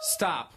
Stop.